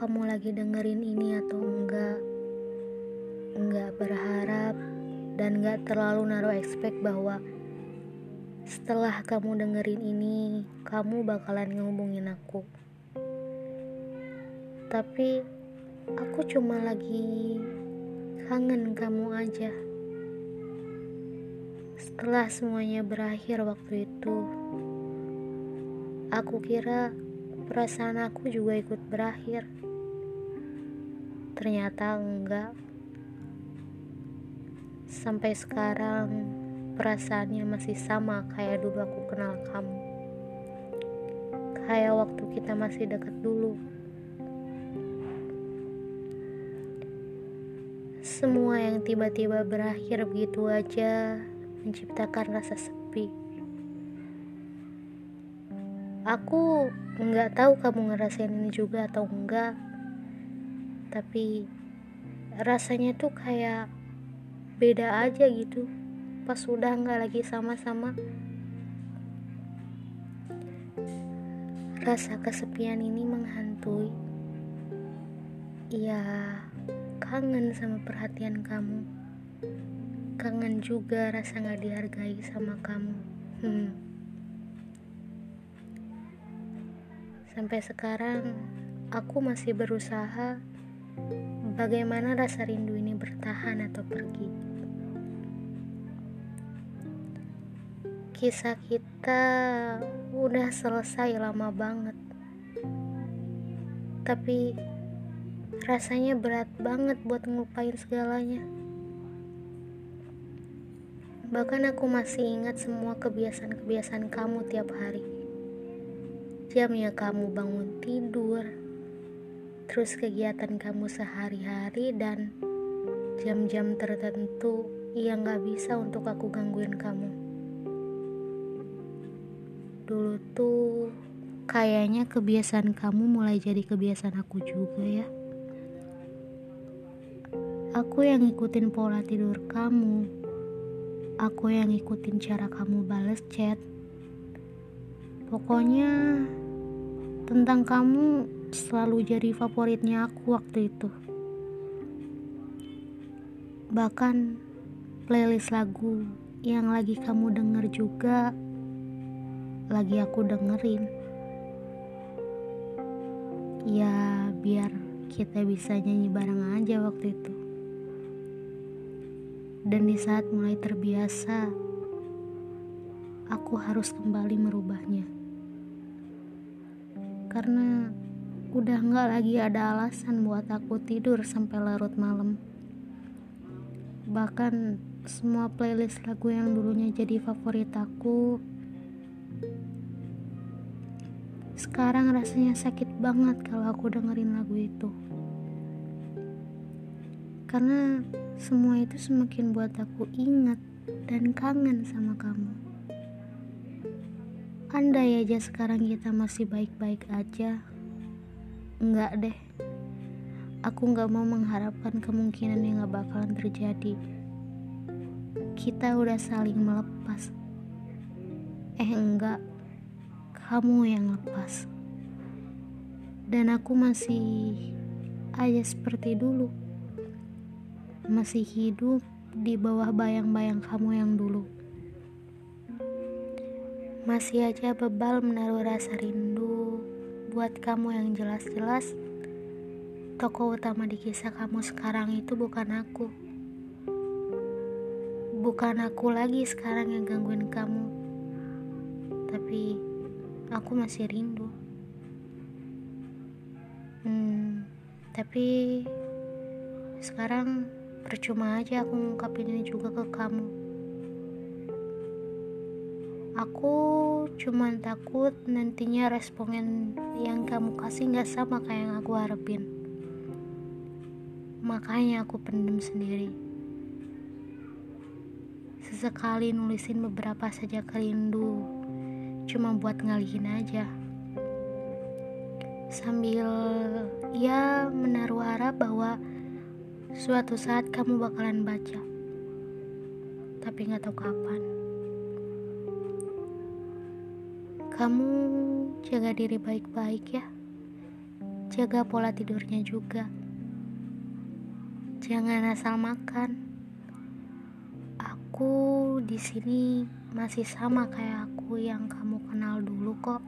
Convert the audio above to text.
kamu lagi dengerin ini atau enggak. Enggak berharap dan enggak terlalu naruh expect bahwa setelah kamu dengerin ini, kamu bakalan ngehubungin aku. Tapi aku cuma lagi kangen kamu aja. Setelah semuanya berakhir waktu itu, aku kira perasaan aku juga ikut berakhir. Ternyata enggak. Sampai sekarang perasaannya masih sama kayak dulu aku kenal kamu. Kayak waktu kita masih dekat dulu. Semua yang tiba-tiba berakhir begitu aja menciptakan rasa sepi. Aku nggak tahu kamu ngerasain ini juga atau enggak, tapi rasanya tuh kayak beda aja gitu pas sudah nggak lagi sama-sama. Rasa kesepian ini menghantui. Iya, kangen sama perhatian kamu. Kangen juga rasa nggak dihargai sama kamu. Hmm. Sampai sekarang, aku masih berusaha bagaimana rasa rindu ini bertahan atau pergi. Kisah kita udah selesai lama banget. Tapi rasanya berat banget buat ngelupain segalanya. Bahkan aku masih ingat semua kebiasaan-kebiasaan kamu tiap hari jamnya kamu bangun tidur, terus kegiatan kamu sehari-hari dan jam-jam tertentu yang gak bisa untuk aku gangguin kamu. Dulu tuh kayaknya kebiasaan kamu mulai jadi kebiasaan aku juga ya. Aku yang ngikutin pola tidur kamu. Aku yang ngikutin cara kamu bales chat. Pokoknya tentang kamu selalu jadi favoritnya aku waktu itu. Bahkan playlist lagu yang lagi kamu denger juga lagi aku dengerin. Ya, biar kita bisa nyanyi bareng aja waktu itu. Dan di saat mulai terbiasa, aku harus kembali merubahnya karena udah nggak lagi ada alasan buat aku tidur sampai larut malam. Bahkan semua playlist lagu yang dulunya jadi favorit aku sekarang rasanya sakit banget kalau aku dengerin lagu itu. Karena semua itu semakin buat aku ingat dan kangen sama kamu. Andai aja sekarang kita masih baik-baik aja. Enggak deh. Aku nggak mau mengharapkan kemungkinan yang gak bakalan terjadi. Kita udah saling melepas. Eh enggak. Kamu yang lepas. Dan aku masih aja seperti dulu. Masih hidup di bawah bayang-bayang kamu yang dulu. Masih aja bebal menaruh rasa rindu buat kamu yang jelas-jelas tokoh utama di kisah kamu sekarang itu bukan aku. Bukan aku lagi sekarang yang gangguin kamu. Tapi aku masih rindu. Hmm, tapi sekarang percuma aja aku ngungkapin ini juga ke kamu. Aku cuma takut nantinya respon yang kamu kasih gak sama kayak yang aku harapin. Makanya aku pendem sendiri. Sesekali nulisin beberapa saja kerindu, cuma buat ngalihin aja. Sambil ya menaruh harap bahwa suatu saat kamu bakalan baca. Tapi gak tahu kapan. Kamu jaga diri baik-baik ya. Jaga pola tidurnya juga. Jangan asal makan. Aku di sini masih sama kayak aku yang kamu kenal dulu kok.